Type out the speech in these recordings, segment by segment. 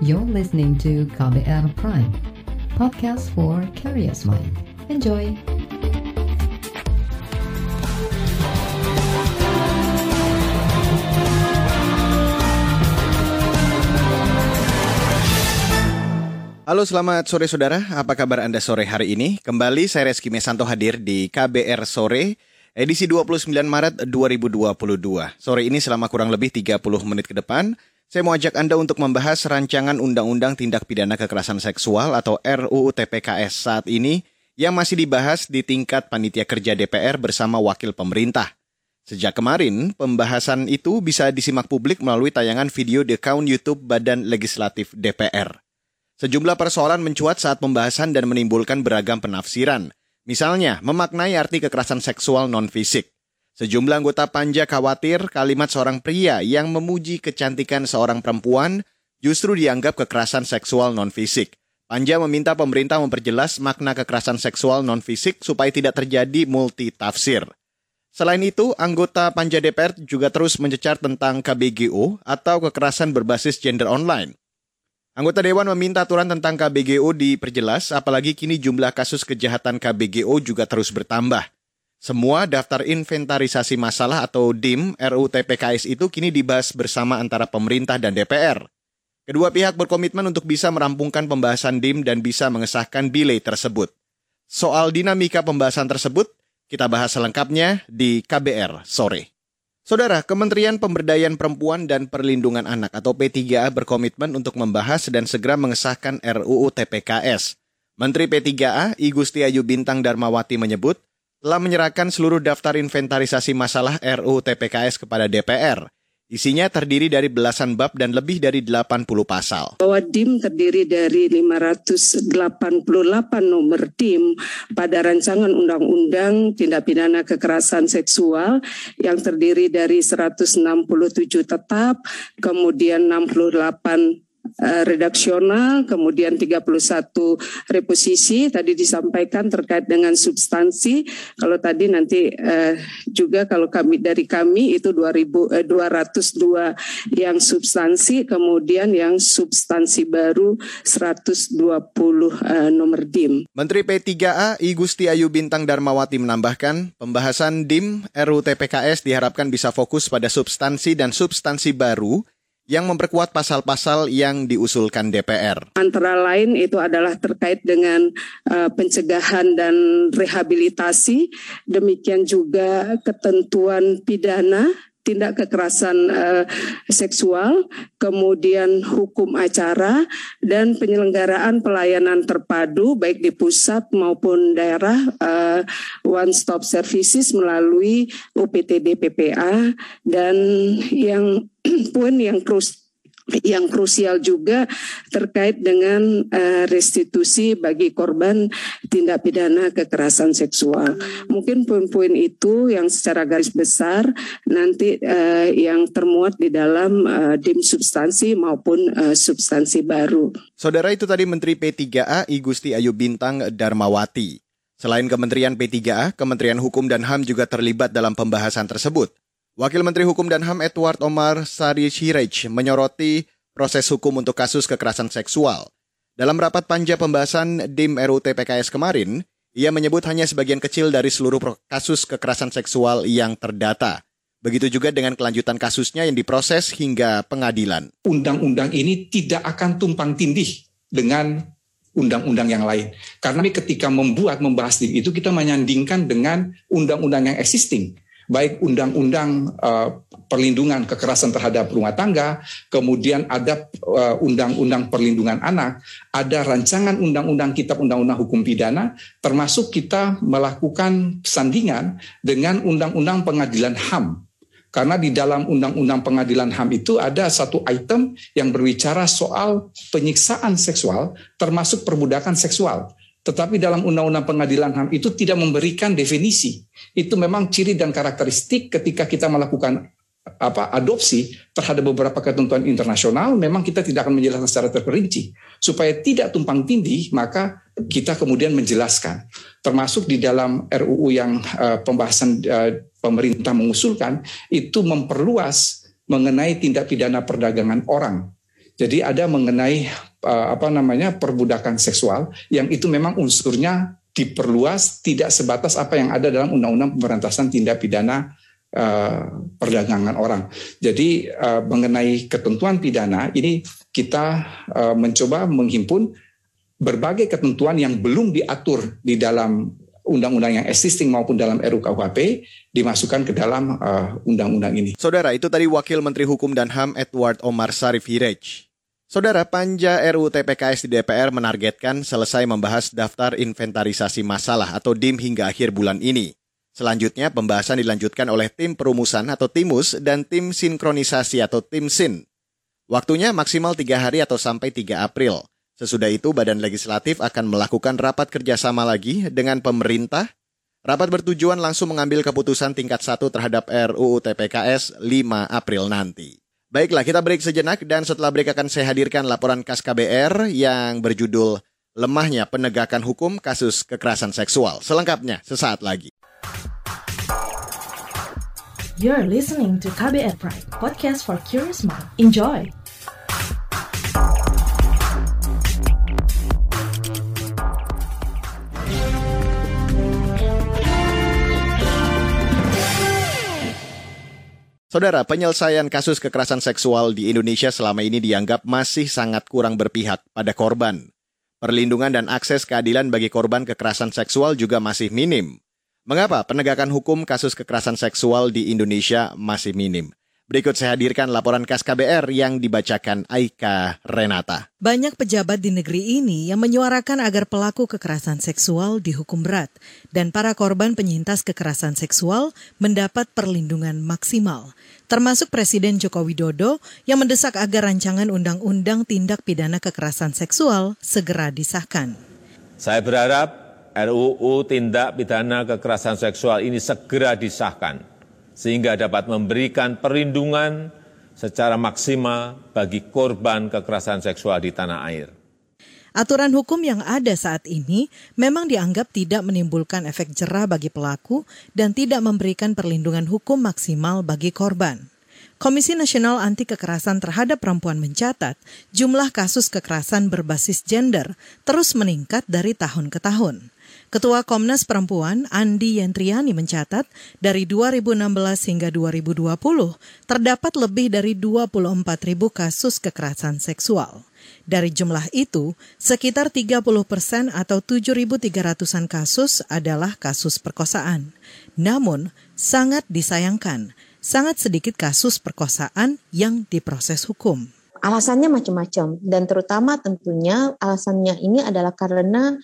You're listening to KBR Prime, podcast for curious mind. Enjoy! Halo selamat sore saudara, apa kabar Anda sore hari ini? Kembali saya Reski Mesanto hadir di KBR Sore, edisi 29 Maret 2022. Sore ini selama kurang lebih 30 menit ke depan, saya mau ajak Anda untuk membahas rancangan Undang-Undang Tindak Pidana Kekerasan Seksual atau RUU TPKS saat ini yang masih dibahas di tingkat panitia kerja DPR bersama wakil pemerintah. Sejak kemarin, pembahasan itu bisa disimak publik melalui tayangan video di akun YouTube Badan Legislatif DPR. Sejumlah persoalan mencuat saat pembahasan dan menimbulkan beragam penafsiran. Misalnya, memaknai arti kekerasan seksual non-fisik. Sejumlah anggota panja khawatir kalimat seorang pria yang memuji kecantikan seorang perempuan justru dianggap kekerasan seksual non-fisik. Panja meminta pemerintah memperjelas makna kekerasan seksual non-fisik supaya tidak terjadi multi tafsir. Selain itu, anggota Panja DPR juga terus mencecar tentang KBGO atau kekerasan berbasis gender online. Anggota Dewan meminta aturan tentang KBGO diperjelas, apalagi kini jumlah kasus kejahatan KBGO juga terus bertambah. Semua daftar inventarisasi masalah atau DIM RUU TPKS itu kini dibahas bersama antara pemerintah dan DPR. Kedua pihak berkomitmen untuk bisa merampungkan pembahasan DIM dan bisa mengesahkan bilai tersebut. Soal dinamika pembahasan tersebut, kita bahas selengkapnya di KBR sore. Saudara, Kementerian Pemberdayaan Perempuan dan Perlindungan Anak atau P3A berkomitmen untuk membahas dan segera mengesahkan RUU TPKS. Menteri P3A, I Gusti Ayu Bintang Darmawati menyebut, telah menyerahkan seluruh daftar inventarisasi masalah RUU TPKS kepada DPR. Isinya terdiri dari belasan bab dan lebih dari 80 pasal. Bahwa DIM terdiri dari 588 nomor DIM pada rancangan undang-undang tindak pidana kekerasan seksual yang terdiri dari 167 tetap, kemudian 68 Eh, redaksional, kemudian 31 reposisi tadi disampaikan terkait dengan substansi. Kalau tadi nanti eh, juga kalau kami dari kami itu 2000 eh, 202 yang substansi, kemudian yang substansi baru 120 eh, nomor DIM. Menteri P3A I Gusti Ayu Bintang Darmawati menambahkan, pembahasan DIM RUU TPKS diharapkan bisa fokus pada substansi dan substansi baru yang memperkuat pasal-pasal yang diusulkan DPR. Antara lain itu adalah terkait dengan uh, pencegahan dan rehabilitasi, demikian juga ketentuan pidana tindak kekerasan uh, seksual, kemudian hukum acara dan penyelenggaraan pelayanan terpadu baik di pusat maupun daerah uh, one stop services melalui UPTD PPA dan yang poin yang yang krusial juga terkait dengan uh, restitusi bagi korban tindak pidana kekerasan seksual. Mungkin poin-poin itu yang secara garis besar nanti uh, yang termuat di dalam uh, dim substansi maupun substansi baru. Saudara itu tadi Menteri P3A I Gusti Ayu Bintang Darmawati. Selain Kementerian P3A, Kementerian Hukum dan HAM juga terlibat dalam pembahasan tersebut. Wakil Menteri Hukum dan HAM Edward Omar Sari Shiraj menyoroti proses hukum untuk kasus kekerasan seksual. Dalam rapat panja pembahasan DIM RUU TPKS kemarin, ia menyebut hanya sebagian kecil dari seluruh kasus kekerasan seksual yang terdata. Begitu juga dengan kelanjutan kasusnya yang diproses hingga pengadilan. Undang-undang ini tidak akan tumpang tindih dengan undang-undang yang lain. Karena ketika membuat, membahas itu kita menyandingkan dengan undang-undang yang existing baik undang-undang uh, perlindungan kekerasan terhadap rumah tangga, kemudian ada uh, undang-undang perlindungan anak, ada rancangan undang-undang kitab undang-undang hukum pidana, termasuk kita melakukan sandingan dengan undang-undang pengadilan HAM. Karena di dalam undang-undang pengadilan HAM itu ada satu item yang berbicara soal penyiksaan seksual termasuk perbudakan seksual. Tetapi dalam undang-undang pengadilan HAM itu tidak memberikan definisi. Itu memang ciri dan karakteristik ketika kita melakukan apa adopsi terhadap beberapa ketentuan internasional memang kita tidak akan menjelaskan secara terperinci. Supaya tidak tumpang tindih maka kita kemudian menjelaskan. Termasuk di dalam RUU yang uh, pembahasan uh, pemerintah mengusulkan itu memperluas mengenai tindak pidana perdagangan orang Jadi ada mengenai uh, apa namanya perbudakan seksual yang itu memang unsurnya diperluas tidak sebatas apa yang ada dalam Undang-Undang Pemberantasan Tindak Pidana uh, Perdagangan Orang. Jadi uh, mengenai ketentuan pidana ini kita uh, mencoba menghimpun berbagai ketentuan yang belum diatur di dalam undang-undang yang existing maupun dalam RUKUHP dimasukkan ke dalam undang-undang ini. Saudara, itu tadi Wakil Menteri Hukum dan HAM Edward Omar Sarif Hirej. Saudara Panja RUU TPKS di DPR menargetkan selesai membahas daftar inventarisasi masalah atau DIM hingga akhir bulan ini. Selanjutnya pembahasan dilanjutkan oleh tim perumusan atau TIMUS dan tim sinkronisasi atau tim SIN. Waktunya maksimal 3 hari atau sampai 3 April. Sesudah itu Badan Legislatif akan melakukan rapat kerjasama lagi dengan pemerintah. Rapat bertujuan langsung mengambil keputusan tingkat 1 terhadap RUU TPKS 5 April nanti. Baiklah, kita break sejenak dan setelah break akan saya hadirkan laporan KAS KBR yang berjudul Lemahnya Penegakan Hukum Kasus Kekerasan Seksual. Selengkapnya sesaat lagi. You're listening to KBR Pride, podcast for curious mind. Enjoy! Saudara, penyelesaian kasus kekerasan seksual di Indonesia selama ini dianggap masih sangat kurang berpihak pada korban. Perlindungan dan akses keadilan bagi korban kekerasan seksual juga masih minim. Mengapa penegakan hukum kasus kekerasan seksual di Indonesia masih minim? Berikut saya hadirkan laporan KAS KBR yang dibacakan Aika Renata. Banyak pejabat di negeri ini yang menyuarakan agar pelaku kekerasan seksual dihukum berat dan para korban penyintas kekerasan seksual mendapat perlindungan maksimal. Termasuk Presiden Joko Widodo yang mendesak agar rancangan undang-undang tindak pidana kekerasan seksual segera disahkan. Saya berharap RUU tindak pidana kekerasan seksual ini segera disahkan sehingga dapat memberikan perlindungan secara maksimal bagi korban kekerasan seksual di tanah air. Aturan hukum yang ada saat ini memang dianggap tidak menimbulkan efek jerah bagi pelaku dan tidak memberikan perlindungan hukum maksimal bagi korban. Komisi Nasional Anti Kekerasan Terhadap Perempuan mencatat jumlah kasus kekerasan berbasis gender terus meningkat dari tahun ke tahun. Ketua Komnas Perempuan Andi Yentriani mencatat dari 2016 hingga 2020 terdapat lebih dari 24 ribu kasus kekerasan seksual. Dari jumlah itu, sekitar 30 persen atau 7.300-an kasus adalah kasus perkosaan. Namun, sangat disayangkan, sangat sedikit kasus perkosaan yang diproses hukum. Alasannya macam-macam dan terutama tentunya alasannya ini adalah karena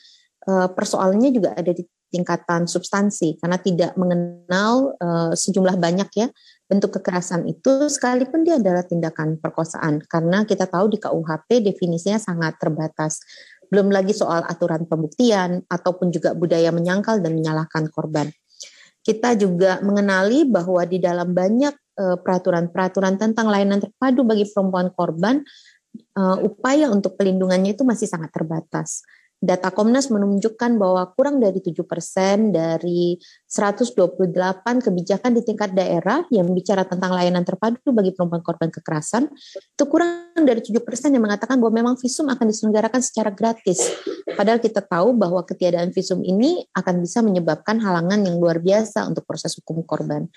persoalannya juga ada di tingkatan substansi karena tidak mengenal uh, sejumlah banyak ya bentuk kekerasan itu sekalipun dia adalah tindakan perkosaan. Karena kita tahu di KUHP definisinya sangat terbatas. Belum lagi soal aturan pembuktian ataupun juga budaya menyangkal dan menyalahkan korban. Kita juga mengenali bahwa di dalam banyak eh, peraturan-peraturan tentang layanan terpadu bagi perempuan korban, upaya untuk pelindungannya itu masih sangat terbatas. Data Komnas menunjukkan bahwa kurang dari 7% dari 128 kebijakan di tingkat daerah yang bicara tentang layanan terpadu bagi perempuan korban kekerasan, itu kurang dari 7% yang mengatakan bahwa memang visum akan diselenggarakan secara gratis. Padahal kita tahu bahwa ketiadaan visum ini akan bisa menyebabkan halangan yang luar biasa untuk proses hukum korban.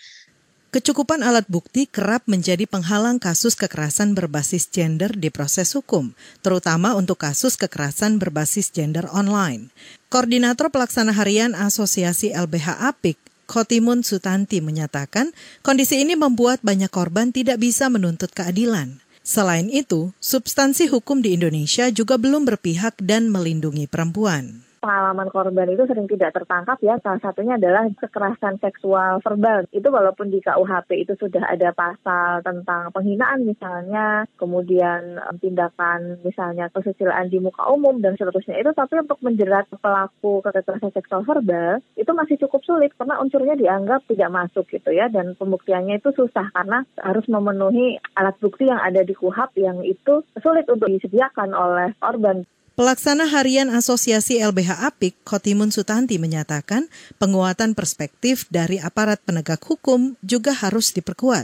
Kecukupan alat bukti kerap menjadi penghalang kasus kekerasan berbasis gender di proses hukum, terutama untuk kasus kekerasan berbasis gender online. Koordinator Pelaksana Harian Asosiasi LBH Apik, Kotimun Sutanti menyatakan, kondisi ini membuat banyak korban tidak bisa menuntut keadilan. Selain itu, substansi hukum di Indonesia juga belum berpihak dan melindungi perempuan pengalaman korban itu sering tidak tertangkap ya. Salah satunya adalah kekerasan seksual verbal. Itu walaupun di KUHP itu sudah ada pasal tentang penghinaan misalnya, kemudian tindakan misalnya kesusilaan di muka umum dan seterusnya itu, tapi untuk menjerat pelaku kekerasan seksual verbal itu masih cukup sulit karena unsurnya dianggap tidak masuk gitu ya dan pembuktiannya itu susah karena harus memenuhi alat bukti yang ada di KUHP yang itu sulit untuk disediakan oleh korban. Pelaksana Harian Asosiasi LBH Apik, Kotimun Sutanti menyatakan penguatan perspektif dari aparat penegak hukum juga harus diperkuat.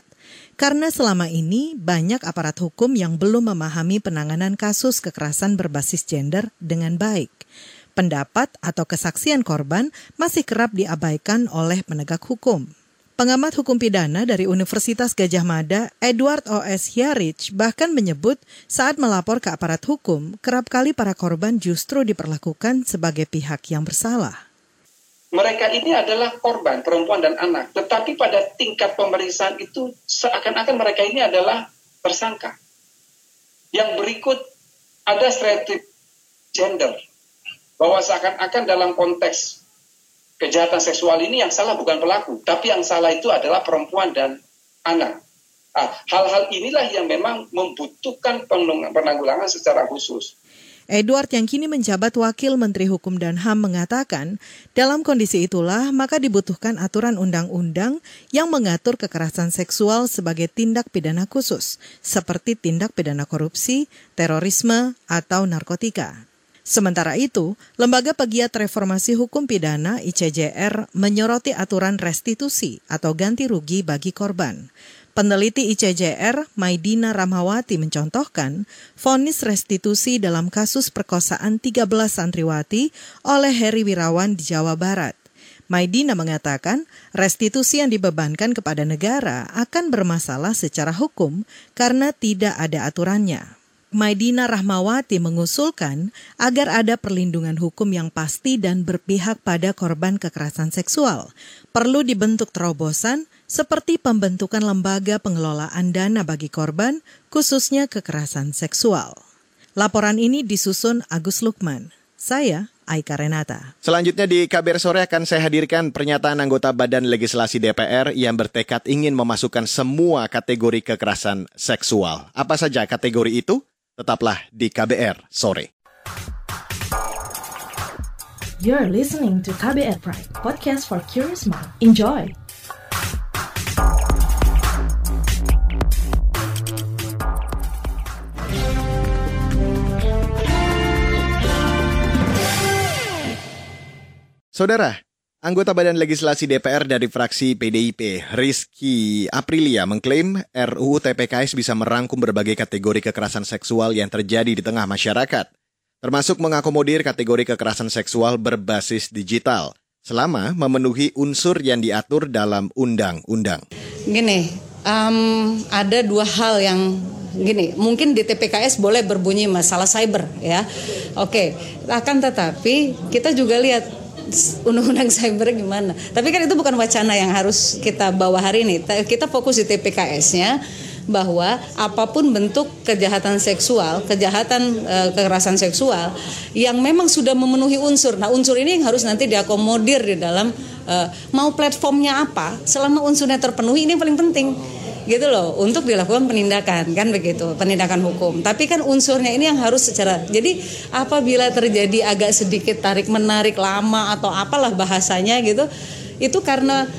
Karena selama ini banyak aparat hukum yang belum memahami penanganan kasus kekerasan berbasis gender dengan baik. Pendapat atau kesaksian korban masih kerap diabaikan oleh penegak hukum. Pengamat hukum pidana dari Universitas Gajah Mada, Edward O.S. Yarich, bahkan menyebut saat melapor ke aparat hukum, kerap kali para korban justru diperlakukan sebagai pihak yang bersalah. Mereka ini adalah korban, perempuan dan anak. Tetapi pada tingkat pemeriksaan itu seakan-akan mereka ini adalah tersangka. Yang berikut ada stereotip gender. Bahwa seakan-akan dalam konteks kejahatan seksual ini yang salah bukan pelaku, tapi yang salah itu adalah perempuan dan anak. Nah, hal-hal inilah yang memang membutuhkan penanggulangan secara khusus. Edward yang kini menjabat Wakil Menteri Hukum dan HAM mengatakan, dalam kondisi itulah maka dibutuhkan aturan undang-undang yang mengatur kekerasan seksual sebagai tindak pidana khusus, seperti tindak pidana korupsi, terorisme, atau narkotika. Sementara itu, Lembaga Pegiat Reformasi Hukum Pidana ICJR menyoroti aturan restitusi atau ganti rugi bagi korban. Peneliti ICJR, Maidina Ramawati mencontohkan, vonis restitusi dalam kasus perkosaan 13 santriwati oleh Heri Wirawan di Jawa Barat. Maidina mengatakan, restitusi yang dibebankan kepada negara akan bermasalah secara hukum karena tidak ada aturannya. Maidina Rahmawati mengusulkan agar ada perlindungan hukum yang pasti dan berpihak pada korban kekerasan seksual. Perlu dibentuk terobosan seperti pembentukan lembaga pengelolaan dana bagi korban, khususnya kekerasan seksual. Laporan ini disusun Agus Lukman. Saya Aika Renata. Selanjutnya di KBR Sore akan saya hadirkan pernyataan anggota Badan Legislasi DPR yang bertekad ingin memasukkan semua kategori kekerasan seksual. Apa saja kategori itu? Tetaplah di KBR sore. You're listening to KBR Pride, podcast for curious mind. Enjoy. Saudara, Anggota Badan Legislasi DPR dari fraksi PDIP, Rizky Aprilia, mengklaim RUU TPKS bisa merangkum berbagai kategori kekerasan seksual yang terjadi di tengah masyarakat, termasuk mengakomodir kategori kekerasan seksual berbasis digital, selama memenuhi unsur yang diatur dalam undang-undang. Gini, um, ada dua hal yang gini, mungkin di TPKS boleh berbunyi masalah cyber ya. Oke, akan tetapi kita juga lihat undang-undang cyber gimana. Tapi kan itu bukan wacana yang harus kita bawa hari ini. Kita fokus di TPKS-nya bahwa apa pun bentuk kejahatan seksual, kejahatan e, kekerasan seksual yang memang sudah memenuhi unsur. Nah, unsur ini yang harus nanti diakomodir di dalam e, mau platformnya apa, selama unsurnya terpenuhi ini yang paling penting gitu loh untuk dilakukan penindakan kan begitu penindakan hukum tapi kan unsurnya ini yang harus secara jadi apabila terjadi agak sedikit tarik menarik lama atau apalah bahasanya gitu itu karena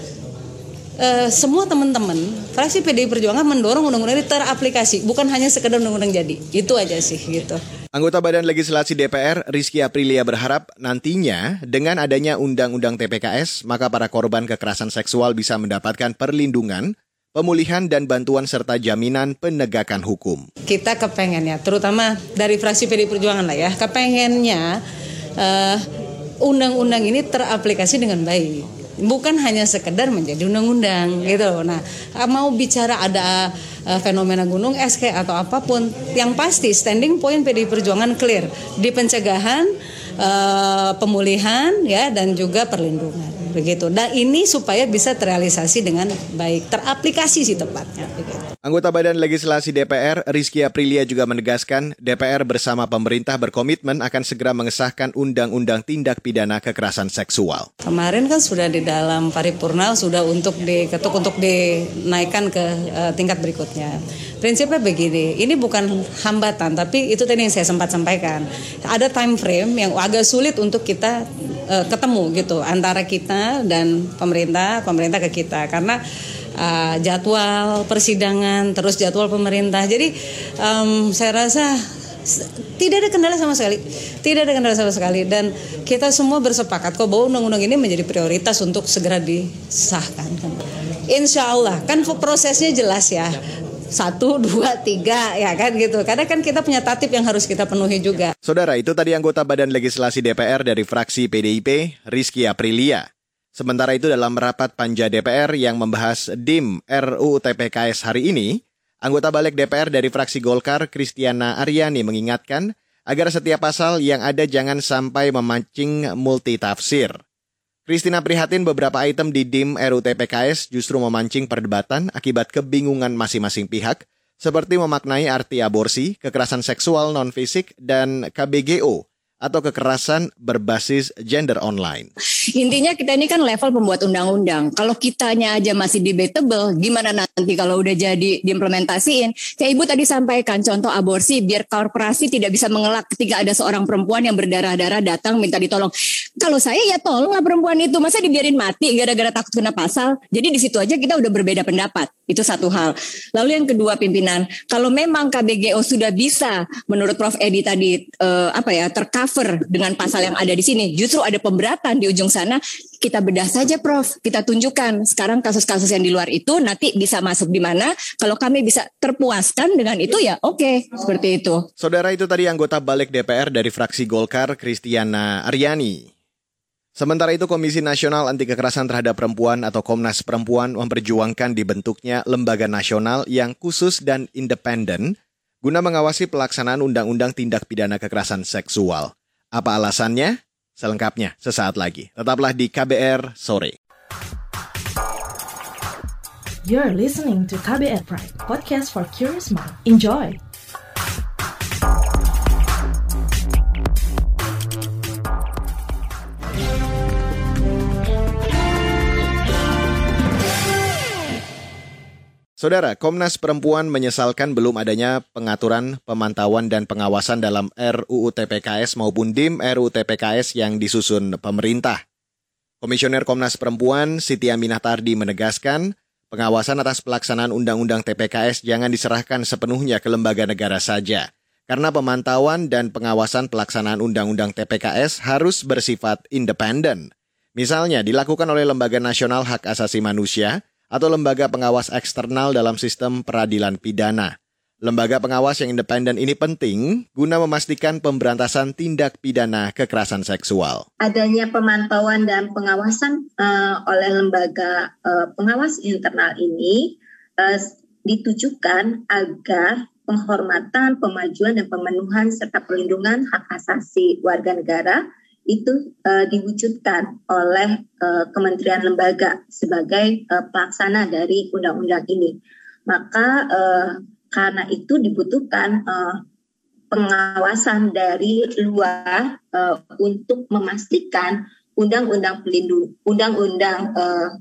Uh, semua teman-teman fraksi PDI Perjuangan mendorong undang-undang ini teraplikasi bukan hanya sekedar undang-undang jadi itu aja sih gitu. Anggota Badan Legislasi DPR Rizky Aprilia berharap nantinya dengan adanya undang-undang TPKS maka para korban kekerasan seksual bisa mendapatkan perlindungan pemulihan dan bantuan serta jaminan penegakan hukum. Kita kepengennya, terutama dari fraksi PD Perjuangan lah ya, kepengennya uh, undang-undang ini teraplikasi dengan baik. Bukan hanya sekedar menjadi undang-undang gitu. Nah, mau bicara ada uh, fenomena gunung kayak atau apa pun, yang pasti standing point PD Perjuangan clear di pencegahan, uh, pemulihan ya dan juga perlindungan begitu. Dan ini supaya bisa terrealisasi dengan baik, teraplikasi sih tepatnya. Begitu. Anggota Badan Legislasi DPR, Rizky Aprilia juga menegaskan DPR bersama pemerintah berkomitmen akan segera mengesahkan Undang-Undang Tindak Pidana Kekerasan Seksual. Kemarin kan sudah di dalam paripurna sudah untuk diketuk untuk dinaikkan ke uh, tingkat berikutnya. Prinsipnya begini, ini bukan hambatan, tapi itu tadi yang saya sempat sampaikan. Ada time frame yang agak sulit untuk kita uh, ketemu gitu antara kita dan pemerintah, pemerintah ke kita karena uh, jadwal persidangan terus jadwal pemerintah. Jadi um, saya rasa tidak ada kendala sama sekali tidak ada kendala sama sekali dan kita semua bersepakat kok bahwa undang-undang ini menjadi prioritas untuk segera disahkan Insya Allah kan prosesnya jelas ya satu, dua, tiga, ya kan gitu. Karena kan kita punya tatip yang harus kita penuhi juga. Saudara, itu tadi anggota Badan Legislasi DPR dari fraksi PDIP, Rizky Aprilia. Sementara itu dalam rapat panja DPR yang membahas DIM RUU TPKS hari ini, anggota balik DPR dari fraksi Golkar, Kristiana Aryani mengingatkan agar setiap pasal yang ada jangan sampai memancing multitafsir. Kristina prihatin beberapa item di DIM RUTPKS justru memancing perdebatan akibat kebingungan masing-masing pihak, seperti memaknai arti aborsi, kekerasan seksual non-fisik, dan KBGO atau kekerasan berbasis gender online. Intinya kita ini kan level pembuat undang-undang. Kalau kitanya aja masih debatable, gimana nanti kalau udah jadi diimplementasiin? Kayak Ibu tadi sampaikan contoh aborsi, biar korporasi tidak bisa mengelak ketika ada seorang perempuan yang berdarah-darah datang minta ditolong. Kalau saya ya tolonglah perempuan itu, masa dibiarin mati gara-gara takut kena pasal? Jadi di situ aja kita udah berbeda pendapat. Itu satu hal. Lalu yang kedua pimpinan, kalau memang KBGO sudah bisa menurut Prof Edi tadi eh, apa ya terkait cover dengan pasal yang ada di sini. Justru ada pemberatan di ujung sana. Kita bedah saja, Prof. Kita tunjukkan sekarang kasus-kasus yang di luar itu nanti bisa masuk di mana. Kalau kami bisa terpuaskan dengan itu ya oke, okay. seperti itu. Saudara itu tadi anggota balik DPR dari fraksi Golkar, Kristiana Aryani. Sementara itu Komisi Nasional Anti Kekerasan Terhadap Perempuan atau Komnas Perempuan memperjuangkan dibentuknya lembaga nasional yang khusus dan independen guna mengawasi pelaksanaan Undang-Undang Tindak Pidana Kekerasan Seksual. Apa alasannya? Selengkapnya sesaat lagi. Tetaplah di KBR sore. You're listening to KBR Pride, podcast for curious mind. Enjoy. Saudara, Komnas Perempuan menyesalkan belum adanya pengaturan, pemantauan, dan pengawasan dalam RUU TPKS maupun DIM RUU TPKS yang disusun pemerintah. Komisioner Komnas Perempuan Siti Aminah Tardi menegaskan, pengawasan atas pelaksanaan Undang-Undang TPKS jangan diserahkan sepenuhnya ke lembaga negara saja, karena pemantauan dan pengawasan pelaksanaan Undang-Undang TPKS harus bersifat independen. Misalnya dilakukan oleh Lembaga Nasional Hak Asasi Manusia, atau lembaga pengawas eksternal dalam sistem peradilan pidana. Lembaga pengawas yang independen ini penting guna memastikan pemberantasan tindak pidana kekerasan seksual. Adanya pemantauan dan pengawasan uh, oleh lembaga uh, pengawas internal ini uh, ditujukan agar penghormatan, pemajuan, dan pemenuhan serta perlindungan hak asasi warga negara itu uh, diwujudkan oleh uh, kementerian lembaga sebagai uh, pelaksana dari undang-undang ini. Maka uh, karena itu dibutuhkan uh, pengawasan dari luar uh, untuk memastikan undang-undang pelindung undang-undang uh,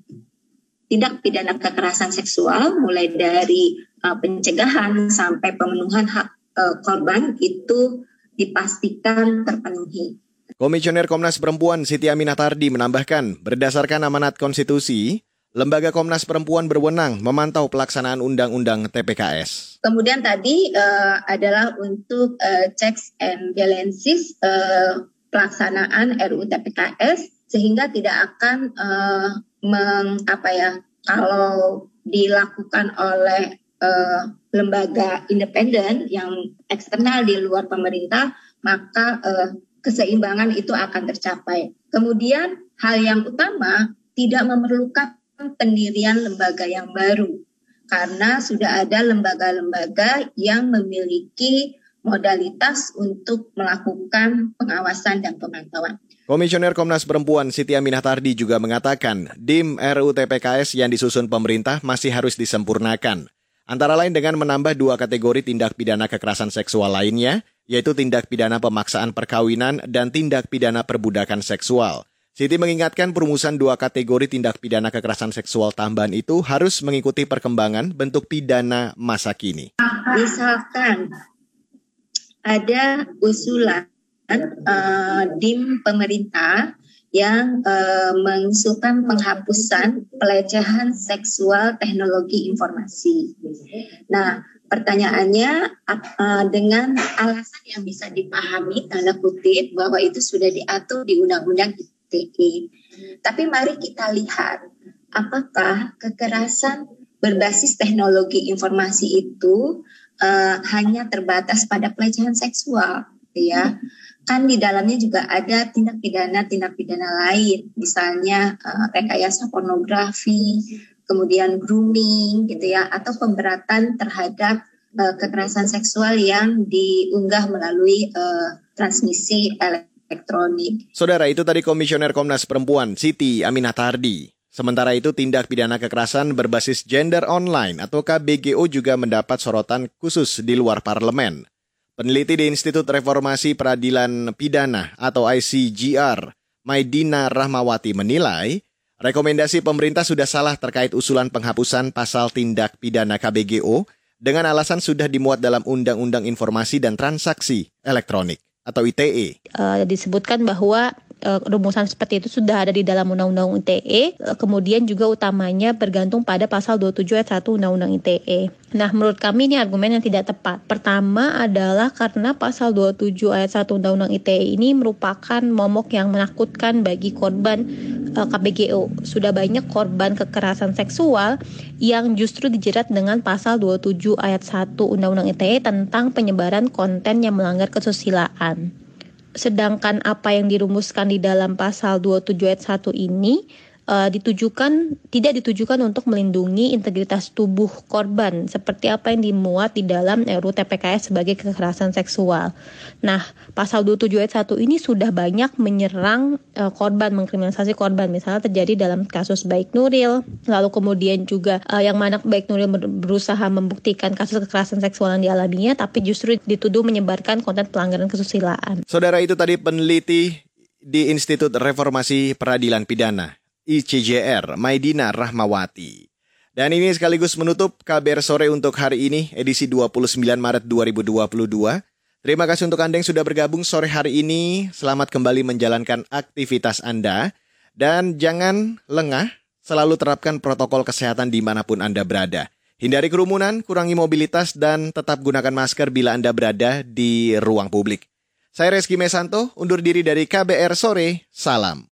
tindak pidana kekerasan seksual mulai dari uh, pencegahan sampai pemenuhan hak uh, korban itu dipastikan terpenuhi. Komisioner Komnas Perempuan Siti Aminah Tardi menambahkan, berdasarkan amanat konstitusi, Lembaga Komnas Perempuan berwenang memantau pelaksanaan Undang-Undang TPKS. Kemudian tadi uh, adalah untuk uh, checks and balances uh, pelaksanaan RUU TPKS sehingga tidak akan uh, meng, apa ya kalau dilakukan oleh uh, lembaga independen yang eksternal di luar pemerintah maka uh, keseimbangan itu akan tercapai. Kemudian hal yang utama tidak memerlukan pendirian lembaga yang baru karena sudah ada lembaga-lembaga yang memiliki modalitas untuk melakukan pengawasan dan pemantauan. Komisioner Komnas Perempuan Siti Aminah Tardi juga mengatakan, DIM RUU TPKS yang disusun pemerintah masih harus disempurnakan. Antara lain dengan menambah dua kategori tindak pidana kekerasan seksual lainnya, yaitu tindak pidana pemaksaan perkawinan dan tindak pidana perbudakan seksual. Siti mengingatkan perumusan dua kategori tindak pidana kekerasan seksual tambahan itu harus mengikuti perkembangan bentuk pidana masa kini. Misalkan ada usulan uh, dim pemerintah yang uh, mengusulkan penghapusan pelecehan seksual teknologi informasi. Nah, Pertanyaannya uh, dengan alasan yang bisa dipahami tanda kutip bahwa itu sudah diatur di Undang-Undang ITE. Tapi mari kita lihat apakah kekerasan berbasis teknologi informasi itu uh, hanya terbatas pada pelecehan seksual, ya. Kan di dalamnya juga ada tindak pidana tindak pidana lain, misalnya uh, rekayasa pornografi, kemudian grooming gitu ya atau pemberatan terhadap uh, kekerasan seksual yang diunggah melalui uh, transmisi elektronik. Saudara itu tadi Komisioner Komnas Perempuan Siti Tardi. Sementara itu tindak pidana kekerasan berbasis gender online atau KBGO juga mendapat sorotan khusus di luar parlemen. Peneliti di Institut Reformasi Peradilan Pidana atau ICGR, Maidina Rahmawati menilai, Rekomendasi pemerintah sudah salah terkait usulan penghapusan pasal tindak pidana KBGO dengan alasan sudah dimuat dalam Undang-Undang Informasi dan Transaksi Elektronik atau ITE. Uh, disebutkan bahwa uh, rumusan seperti itu sudah ada di dalam Undang-Undang ITE. Kemudian juga utamanya bergantung pada pasal 27 ayat 1 Undang-Undang ITE. Nah, menurut kami ini argumen yang tidak tepat. Pertama adalah karena pasal 27 ayat 1 Undang-Undang ITE ini merupakan momok yang menakutkan bagi korban uh, KBGO. Sudah banyak korban kekerasan seksual yang justru dijerat dengan pasal 27 ayat 1 Undang-Undang ITE tentang penyebaran konten yang melanggar kesusilaan. Sedangkan apa yang dirumuskan di dalam pasal 27 ayat 1 ini uh, ditujukan tidak ditujukan untuk melindungi integritas tubuh korban seperti apa yang dimuat di dalam RUU TPKS sebagai kekerasan seksual. Nah, pasal 27 ayat 1 ini sudah banyak menyerang uh, korban, mengkriminalisasi korban. Misalnya terjadi dalam kasus Baik Nuril, lalu kemudian juga uh, yang mana Baik Nuril berusaha membuktikan kasus kekerasan seksual yang dialaminya tapi justru dituduh menyebarkan konten pelanggaran kesusilaan. Saudara itu tadi peneliti di Institut Reformasi Peradilan Pidana ICJR Maidina Rahmawati. Dan ini sekaligus menutup KBR sore untuk hari ini edisi 29 Maret 2022. Terima kasih untuk Anda yang sudah bergabung sore hari ini. Selamat kembali menjalankan aktivitas Anda. Dan jangan lengah, selalu terapkan protokol kesehatan di mana pun Anda berada. Hindari kerumunan, kurangi mobilitas, dan tetap gunakan masker bila Anda berada di ruang publik. Saya Reski Mesanto, undur diri dari KBR Sore. Salam.